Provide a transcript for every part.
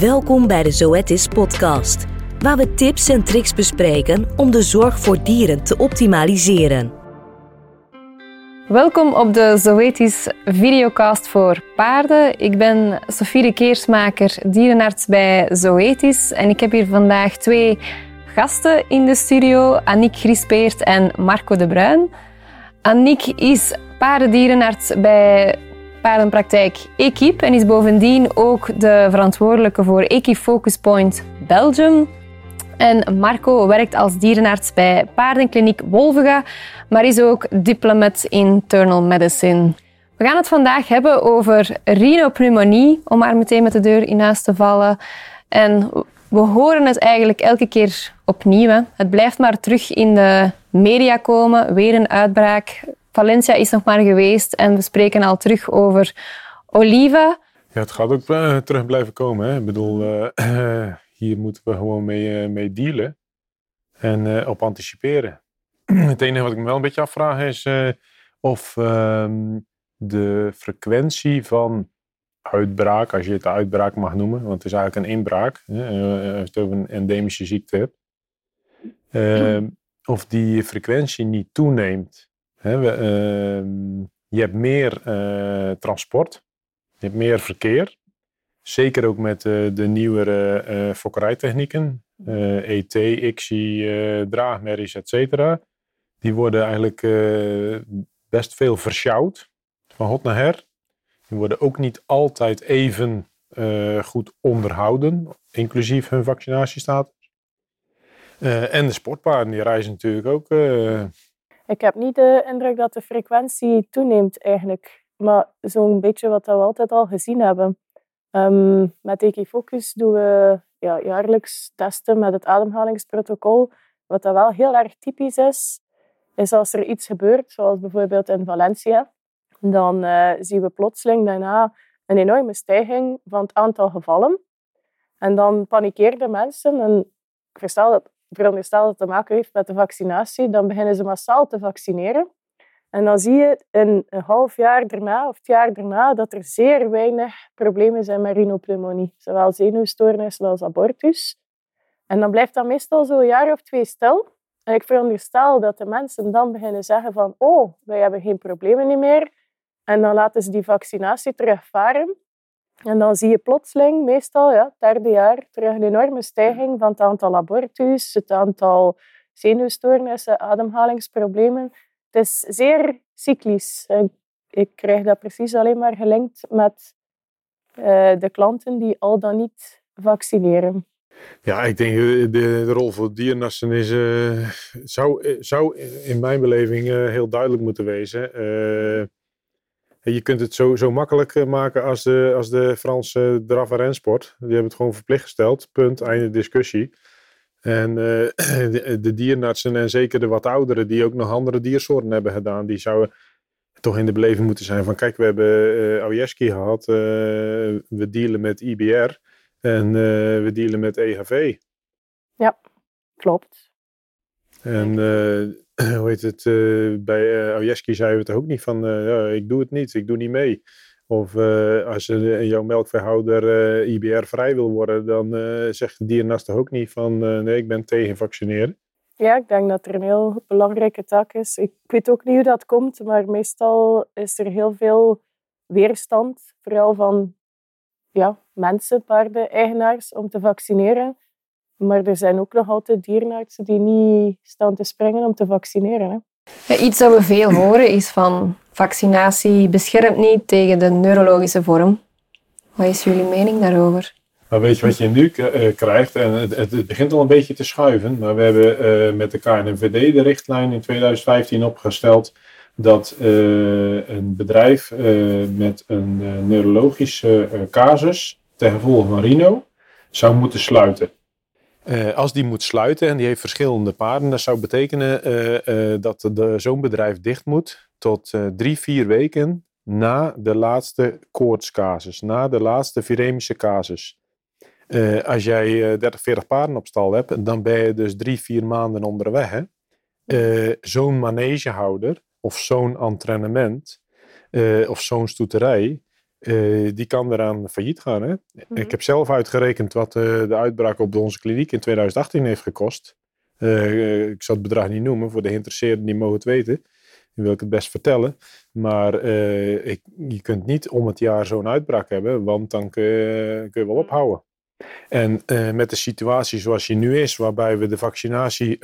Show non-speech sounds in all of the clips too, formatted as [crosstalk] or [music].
Welkom bij de Zoetis podcast, waar we tips en tricks bespreken om de zorg voor dieren te optimaliseren. Welkom op de Zoetis videocast voor paarden. Ik ben Sofie de Keersmaker, dierenarts bij Zoetis en ik heb hier vandaag twee gasten in de studio, Annick Grispeert en Marco de Bruin. Annick is paardendierenarts bij paardenpraktijk Equipe en is bovendien ook de verantwoordelijke voor Equifocus Point Belgium. En Marco werkt als dierenarts bij paardenkliniek Wolvega, maar is ook diplomat internal medicine. We gaan het vandaag hebben over rhinopneumonie, om maar meteen met de deur in huis te vallen. En we horen het eigenlijk elke keer opnieuw. Het blijft maar terug in de media komen, weer een uitbraak. Valencia is nog maar geweest en we spreken al terug over Oliva. Ja, het gaat ook uh, terug blijven komen. Hè? Ik bedoel, uh, [clears throat] hier moeten we gewoon mee, uh, mee dealen en op anticiperen. [clears throat] het enige wat ik me wel een beetje afvraag is of ehm, de frequentie van uitbraak, als je het uitbraak mag noemen, want het is eigenlijk een inbraak, hè, als je het over een endemische ziekte hebt, ehm, of die frequentie niet toeneemt ehm, je hebt meer uh, transport, je hebt meer verkeer. Zeker ook met uh, de nieuwere uh, fokkerijtechnieken, ET, ICSI, draagmerries, etc. Die worden eigenlijk best veel versjouwd, van hot naar her. Die worden ook niet altijd even goed onderhouden, inclusief hun vaccinatiestatus. en de sportpaarden, die reizen natuurlijk ook ik heb niet de indruk dat de frequentie toeneemt eigenlijk. Maar zo'n beetje wat we altijd al gezien hebben. Um, met Ecofocus doen we ja, jaarlijks testen met het ademhalingsprotocol. Wat dat wel heel erg typisch is, is als er iets gebeurt, zoals bijvoorbeeld in Valencia, dan uh, zien we plotseling daarna een enorme stijging van het aantal gevallen. En dan panikeerden mensen. En ik verstel dat veronderstel dat het te maken heeft met de vaccinatie, dan beginnen ze massaal te vaccineren. En dan zie je een half jaar daarna of het jaar daarna dat er zeer weinig problemen zijn met rhinopneumonie. Zowel zenuwstoornissen als abortus. En dan blijft dat meestal zo een jaar of twee stil. En ik veronderstel dat de mensen dan beginnen zeggen van oh, wij hebben geen problemen meer. En dan laten ze die vaccinatie terugvaren. En dan zie je plotseling, meestal ja, het derde jaar, terug een enorme stijging van het aantal abortus, het aantal zenuwstoornissen, ademhalingsproblemen. Het is zeer cyclisch. Ik krijg dat precies alleen maar gelinkt met uh, de klanten die al dan niet vaccineren. Ja, ik denk de, de rol voor dierenartsen is, uh, zou, zou in mijn beleving heel duidelijk moeten wezen. Je kunt het zo, zo makkelijk eh, maken als de, als de Franse draf- en rensport. Die hebben het gewoon verplicht gesteld. Punt, einde discussie. En uh, [clears throat] de, de, en zeker de wat ouderen die ook nog andere diersoorten hebben gedaan, die zouden toch in de beleving moeten zijn van kijk, we hebben uh, gehad, we dealen met IBR en we dealen met EHV. Ja, klopt. En [clears throat] hoe heet het, uh, bij uh, Ojeski zeiden we het ook niet van, uh, ik doe het niet, ik doe niet mee. Of als jouw melkveehouder IBR vrij wil worden, dan zegt de dierenarts toch ook niet van, nee, ik ben tegen vaccineren. Ja, ik denk dat er een heel belangrijke taak is. Ik weet ook niet hoe dat komt, maar meestal is er heel veel weerstand, vooral van ja, mensen, paarden, eigenaars, om te vaccineren. Maar er zijn ook nog altijd dierenartsen die niet staan te springen om te vaccineren. Hè. Ja, iets dat we veel horen is van vaccinatie beschermt niet tegen de neurologische vorm. Wat is jullie mening daarover? Maar weet je wat je nu uh, krijgt? En het, het, begint al een beetje te schuiven. Maar we hebben uh, met de KNVD de richtlijn in 2015 opgesteld dat uh, een bedrijf met een neurologische casus ten gevolge van Rino zou moeten sluiten. Uh, als die moet sluiten en die heeft verschillende paarden, dat zou betekenen uh, uh, dat zo'n bedrijf dicht moet tot drie, vier weken na de laatste koortscasus, na de laatste viremische casus. als jij 30, 40 paarden op stal hebt, dan ben je dus drie, vier maanden onderweg. zo'n manegehouder of zo'n entraînement of zo'n stoeterij, eh, die kan eraan failliet gaan. Hè? Mhm. Ik heb zelf uitgerekend wat eh, de uitbraak op onze kliniek in 2018 heeft gekost. Eh, ik zal het bedrag niet noemen, voor de geïnteresseerden die mogen het weten. Wil ik het best vertellen. Maar ik, je kunt niet om het jaar zo'n uitbraak hebben, want dan kun je, kun je wel ophouden. En met de situatie zoals die nu is, waarbij we de vaccinatie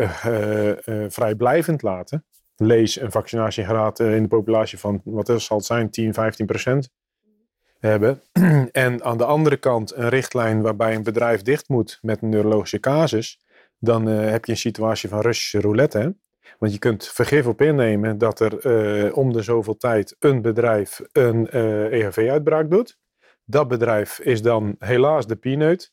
vrijblijvend laten. Lees een vaccinatiegraad in de populatie van, wat is, zal het zijn, 10, 15 procent hebben. [clears throat] en aan de andere kant een richtlijn waarbij een bedrijf dicht moet met een neurologische casus. Dan eh, heb je een situatie van Russische roulette. Hè? Want je kunt vergif op innemen dat er eh, om de zoveel tijd een bedrijf een eh EHV-uitbraak doet. Dat bedrijf is dan helaas de pineut.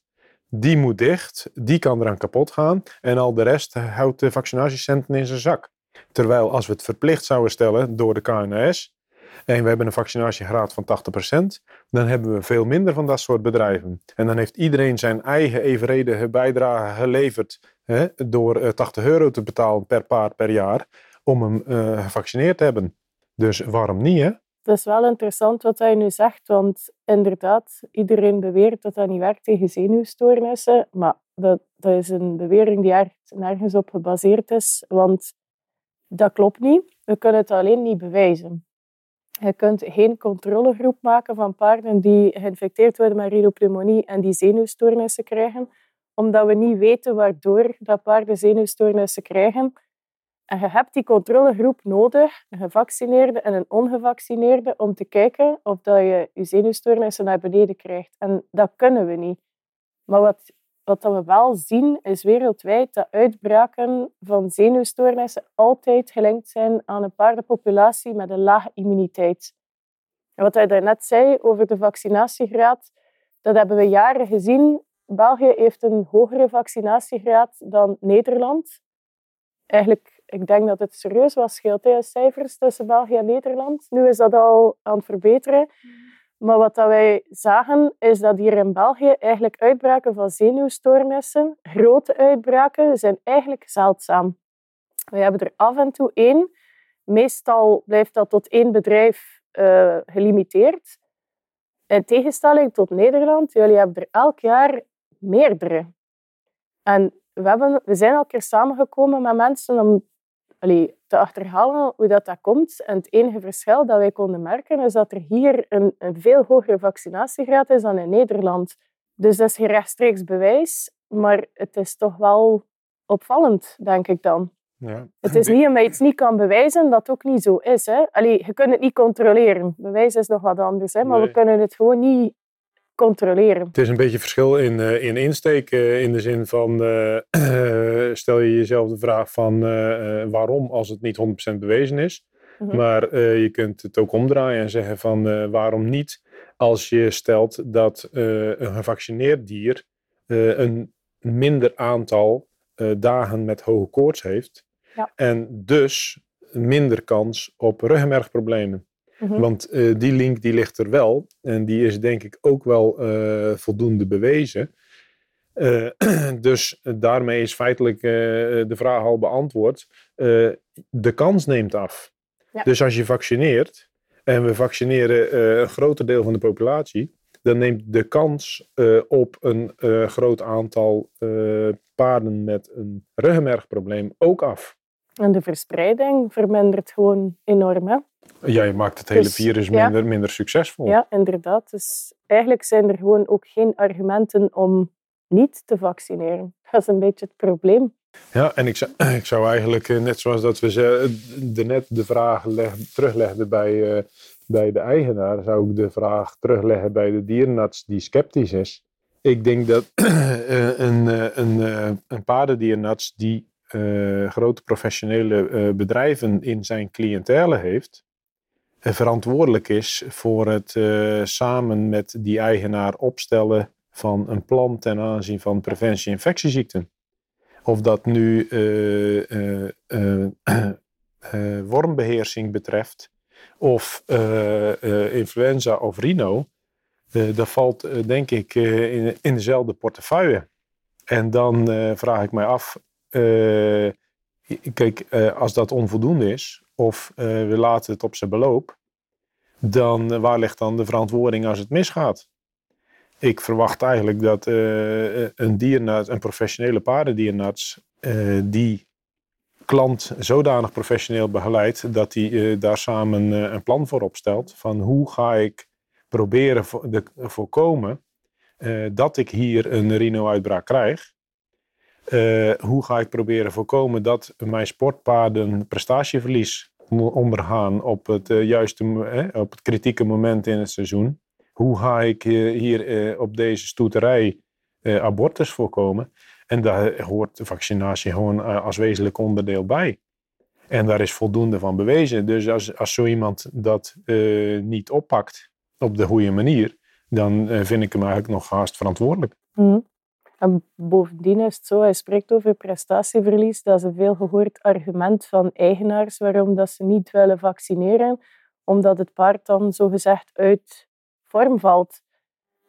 Die moet dicht, die kan eraan kapot gaan. En al de rest houdt de vaccinatiecenten in zijn zak. Terwijl als we het verplicht zouden stellen door de KNS. En we hebben een vaccinatiegraad van 80%. Dan hebben we veel minder van dat soort bedrijven. En dan heeft iedereen zijn eigen evenredige bijdrage geleverd. Hè, door eh, 80 euro te betalen per paard per jaar. Om hem eh, gevaccineerd te hebben. Dus waarom niet hè? Het is wel interessant wat hij nu zegt, want inderdaad, iedereen beweert dat dat niet werkt tegen zenuwstoornissen, maar dat, dat is een bewering die er- nergens op gebaseerd is, want dat klopt niet. We kunnen het alleen niet bewijzen. Je kunt geen controlegroep maken van paarden die geïnfecteerd worden met rhinopneumonie en die zenuwstoornissen krijgen, omdat we niet weten waardoor dat paarden zenuwstoornissen krijgen. En je hebt die controlegroep nodig, een gevaccineerde en een ongevaccineerde, om te kijken of dat je je zenuwstoornissen naar beneden krijgt. En dat kunnen we niet. Maar wat, wat we wel zien, is wereldwijd dat uitbraken van zenuwstoornissen altijd gelinkt zijn aan een paardenpopulatie met een lage immuniteit. En wat hij daarnet zei over de vaccinatiegraad, dat hebben we jaren gezien. België heeft een hogere vaccinatiegraad dan Nederland. Eigenlijk, ik denk dat het serieus was scheelt, hè, cijfers tussen België en Nederland. Nu is dat al aan het verbeteren. Maar wat dat wij zagen, is dat hier in België eigenlijk uitbraken van zenuwstoornissen, grote uitbraken, zijn eigenlijk zeldzaam. We hebben er af en toe één. Meestal blijft dat tot één bedrijf eh, gelimiteerd. In tegenstelling tot Nederland, jullie hebben er elk jaar meerdere. En we, hebben, we zijn al keer samengekomen met mensen om allee, te achterhalen hoe dat, dat komt. En het enige verschil dat wij konden merken is dat er hier een, een veel hogere vaccinatiegraad is dan in Nederland. Dus dat is geen rechtstreeks bewijs, maar het is toch wel opvallend, denk ik dan. Ja. Het is niet omdat je iets niet kan bewijzen dat ook niet zo is. Hè? Allee, je kunt het niet controleren. Bewijs is nog wat anders, hè? maar we kunnen het gewoon niet controleren. Het is een beetje verschil in, eh, in insteek. eh, in de zin van, eh, [clears throat] stel je jezelf de vraag van waarom als het niet 100% bewezen is. Mhm. Maar je kunt het ook omdraaien en zeggen van waarom niet als je stelt dat een gevaccineerd dier een minder aantal dagen met hoge koorts heeft. Ja. En dus minder kans op ruggenmergproblemen. Mhm. Want eh, die link die ligt er wel. En die is denk ik ook wel eh, voldoende bewezen. Eh, [clears throat] dus daarmee is feitelijk de vraag al beantwoord. De kans neemt af. Ja. Dus als je vaccineert, en we vaccineren een groter deel van de populatie, dan neemt de kans op een groot aantal paarden met een ruggenmergprobleem ook af. En de verspreiding vermindert gewoon enorm. Hè? Ja, je maakt het hele Dus, virus ja. minder, minder succesvol. Ja, inderdaad. Dus eigenlijk zijn er gewoon ook geen argumenten om niet te vaccineren. Dat is een beetje het probleem. Ja, en ik zou, [clears throat] ik zou eigenlijk, eh, net zoals dat we ze, de net de vraag leg- teruglegden bij, eh, bij de eigenaar, zou ik de vraag terugleggen bij de dierenarts die sceptisch is. Ik denk dat [clears throat] eh, een, eh, een, eh, een paardendierenarts die eh, grote professionele eh, bedrijven in zijn cliëntele heeft, eh, verantwoordelijk is voor het eh, samen met die eigenaar opstellen van een plan ten aanzien van preventie infectieziekten. Of dat nu eh, [clears throat] wormbeheersing betreft, of influenza of rhino, dat valt denk ik in, in dezelfde portefeuille. En dan vraag ik mij af, kijk, als dat onvoldoende is, of eh, we laten het op zijn beloop, dan eh, waar ligt dan de verantwoording als het misgaat? Ik verwacht eigenlijk dat eh, een dierenarts, een professionele paardendierenarts, die klant zodanig professioneel begeleidt dat hij daar samen een plan voor opstelt van hoe ga ik proberen vo de, voorkomen dat ik hier een rhino-uitbraak krijg. Hoe ga ik proberen voorkomen dat mijn sportpaarden prestatieverlies ondergaan op het uh, juiste, eh, op het kritieke moment in het seizoen. Hoe ga ik hier uh, op deze stoeterij abortus voorkomen? En daar hoort vaccinatie gewoon als wezenlijk onderdeel bij. En daar is voldoende van bewezen. Dus als, als zo iemand dat niet oppakt op de goede manier, dan vind ik hem eigenlijk nog haast verantwoordelijk. Mm. En bovendien is het zo, hij spreekt over prestatieverlies. Dat is een veel gehoord argument van eigenaars waarom dat ze niet willen vaccineren, omdat het paard dan zogezegd uit vorm valt.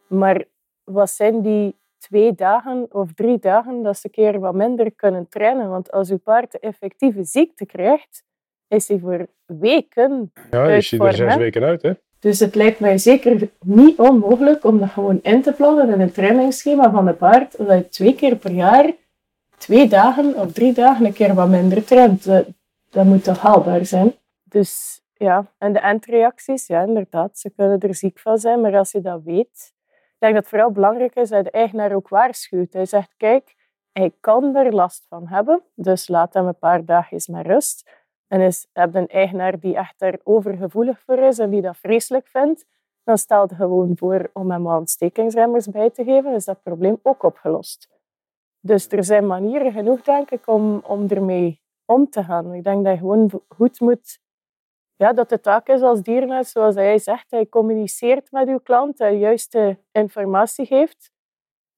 Maar wat zijn die twee dagen of drie dagen dat ze een keer wat minder kunnen trainen? Want als uw paard de effectieve ziekte krijgt, is hij voor weken Ja, is hij er zes weken uit, hè? Dus het lijkt mij zeker niet onmogelijk om dat gewoon in te plannen in een trainingsschema van een paard, dat je twee keer per jaar, twee dagen of drie dagen een keer wat minder traint. Dat, moet toch haalbaar zijn? Dus ja, en de eindreacties, ja inderdaad, ze kunnen er ziek van zijn, maar als je dat weet, ik denk dat het vooral belangrijk is dat de eigenaar ook waarschuwt. Hij zegt, kijk, hij kan er last van hebben, dus laat hem een paar dagjes met rust. En is, heb een eigenaar die echt daar overgevoelig voor is en die dat vreselijk vindt, dan stel je gewoon voor om hem ontstekingsremmers bij te geven, is dat probleem ook opgelost. Dus er zijn manieren genoeg, denk ik, om, om ermee om te gaan. Ik denk dat je gewoon goed moet... Ja, dat de taak is als dierenarts, zoals hij zegt, hij communiceert met uw klant, hij juiste informatie geeft.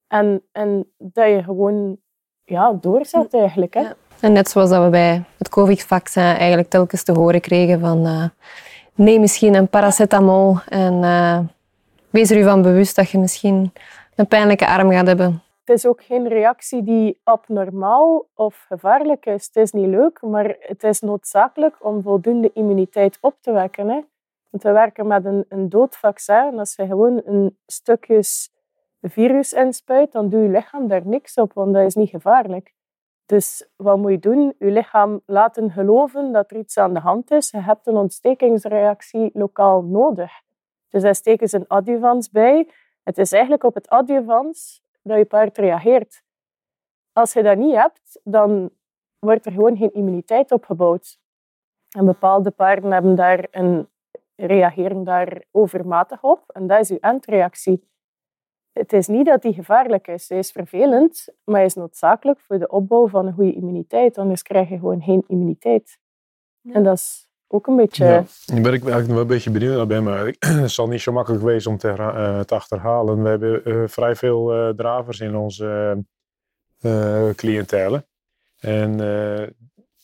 En, en dat je gewoon ja, doorzet eigenlijk. Hè? En net zoals dat we bij het COVID-vaccin eigenlijk telkens te horen kregen van uh, neem misschien een paracetamol en uh, wees er u van bewust dat je misschien een pijnlijke arm gaat hebben. Het is ook geen reactie die abnormaal of gevaarlijk is. Het is niet leuk, maar het is noodzakelijk om voldoende immuniteit op te wekken. Hè? Want we werken met een, een dood vaccin. En als je gewoon een stukjes virus inspuit, dan doet je lichaam daar niks op, want dat is niet gevaarlijk. Dus wat moet je doen? Je lichaam laten geloven dat er iets aan de hand is. Je hebt een ontstekingsreactie lokaal nodig. Dus daar steken ze een adjuvans bij. Het is eigenlijk op het adjuvans dat je paard reageert. Als je dat niet hebt, dan wordt er gewoon geen immuniteit opgebouwd. En bepaalde paarden hebben daar een, reageren daar overmatig op. En dat is je eindreactie het is niet dat die gevaarlijk is. Hij is vervelend, maar hij is noodzakelijk voor de opbouw van een goede immuniteit. Anders krijg je gewoon geen immuniteit. En dat is ook een beetje... Ja, daar ben ik eigenlijk wel een beetje benieuwd naar ben, maar [clears throat] het zal niet zo makkelijk geweest om te, uh, te achterhalen. We hebben uh, vrij veel uh, dravers in onze cliëntelen. En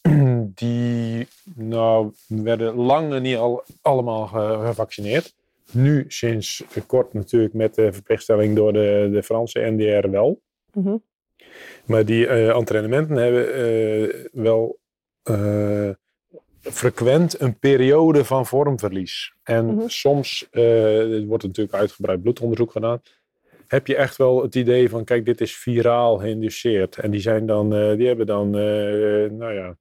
[clears throat] die nou, werden lang niet al, allemaal gevaccineerd. Nu sinds kort natuurlijk met de verplichtstelling door de, de Franse NDR wel. Mhm. Maar die uh, entrainementen hebben uh, wel uh, frequent een periode van vormverlies. En mm -hmm. soms, er wordt natuurlijk uitgebreid bloedonderzoek gedaan, heb je echt wel het idee van, kijk, dit is viraal geïnduceerd. En die, zijn dan, die hebben dan, nou ja,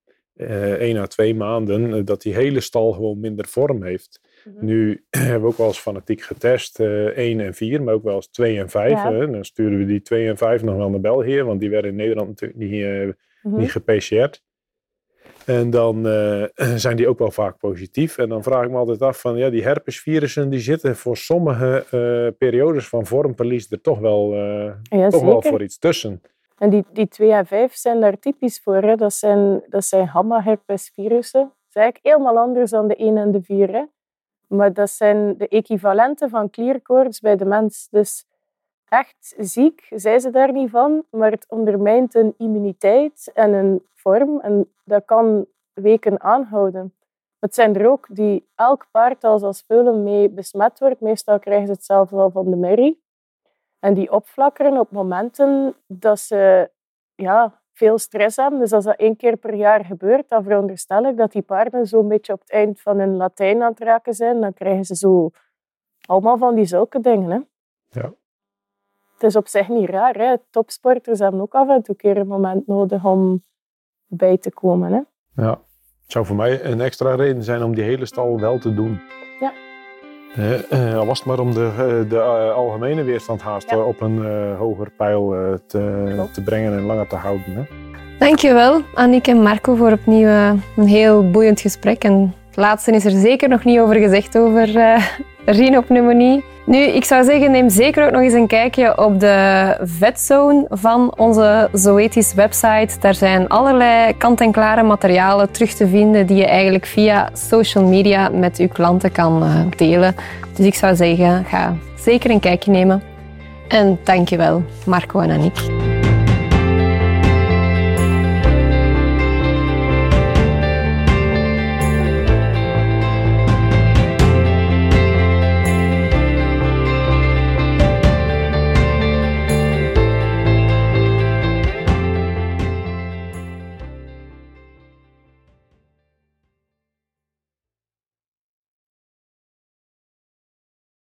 één à twee maanden dat die hele stal gewoon minder vorm heeft. Mhm. Nu [clears throat] hebben we ook wel eens fanatiek getest, uh, eh, 1 en 4, maar ook wel eens 2 en 5. Ja. Dan sturen we die 2 en 5 nog wel naar België, want die werden in Nederland natuurlijk niet, uh, niet gepc'd. En dan uh, [clears throat] zijn die ook wel vaak positief. En dan vraag ik me altijd af van, ja, die herpesvirussen die zitten voor sommige periodes van vormverlies er toch wel, ja, toch wel voor iets tussen. En die, die 2 en 5 zijn daar typisch voor. Hè? Dat zijn, dat zijn gamma-herpesvirussen. Dat is eigenlijk helemaal anders dan de 1 en de 4. Hè? Maar dat zijn de equivalenten van klierkoorts bij de mens. Dus echt ziek zijn ze daar niet van, maar het ondermijnt een immuniteit en een vorm. En dat kan weken aanhouden. Het zijn er ook die elk paard als als veulen mee besmet wordt. Meestal krijgen ze het zelf wel van de merrie. En die opflakkeren op momenten dat ze ja, veel stress hebben. Dus als dat één keer per jaar gebeurt, dan veronderstel ik dat die paarden zo'n beetje op het eind van hun Latijn aan het raken zijn. Dan krijgen ze zo allemaal van die zulke dingen. Hè. Ja. Het is op zich niet raar. Hè. Topsporters hebben ook af en toe keer een moment nodig om bij te komen. Hè. Ja. Het zou voor mij een extra reden zijn om die hele stal wel te doen. Ja. Eh, al was het maar om de, eh, de eh, algemene weerstand haast Ja. op een hoger pijl te, te brengen en langer te houden. Hè? Dankjewel, Annick en Marco, voor opnieuw een heel boeiend gesprek. En het laatste is er zeker nog niet over gezegd, over eh [laughs] rhinopneumonie. Nu, ik zou zeggen, neem zeker ook nog eens een kijkje op de vetzone van onze Zoetis website. Daar zijn allerlei kant-en-klare materialen terug te vinden die je eigenlijk via social media met uw klanten kan eh, delen. Dus ik zou zeggen, ga zeker een kijkje nemen. En dankjewel, Marco en Annick.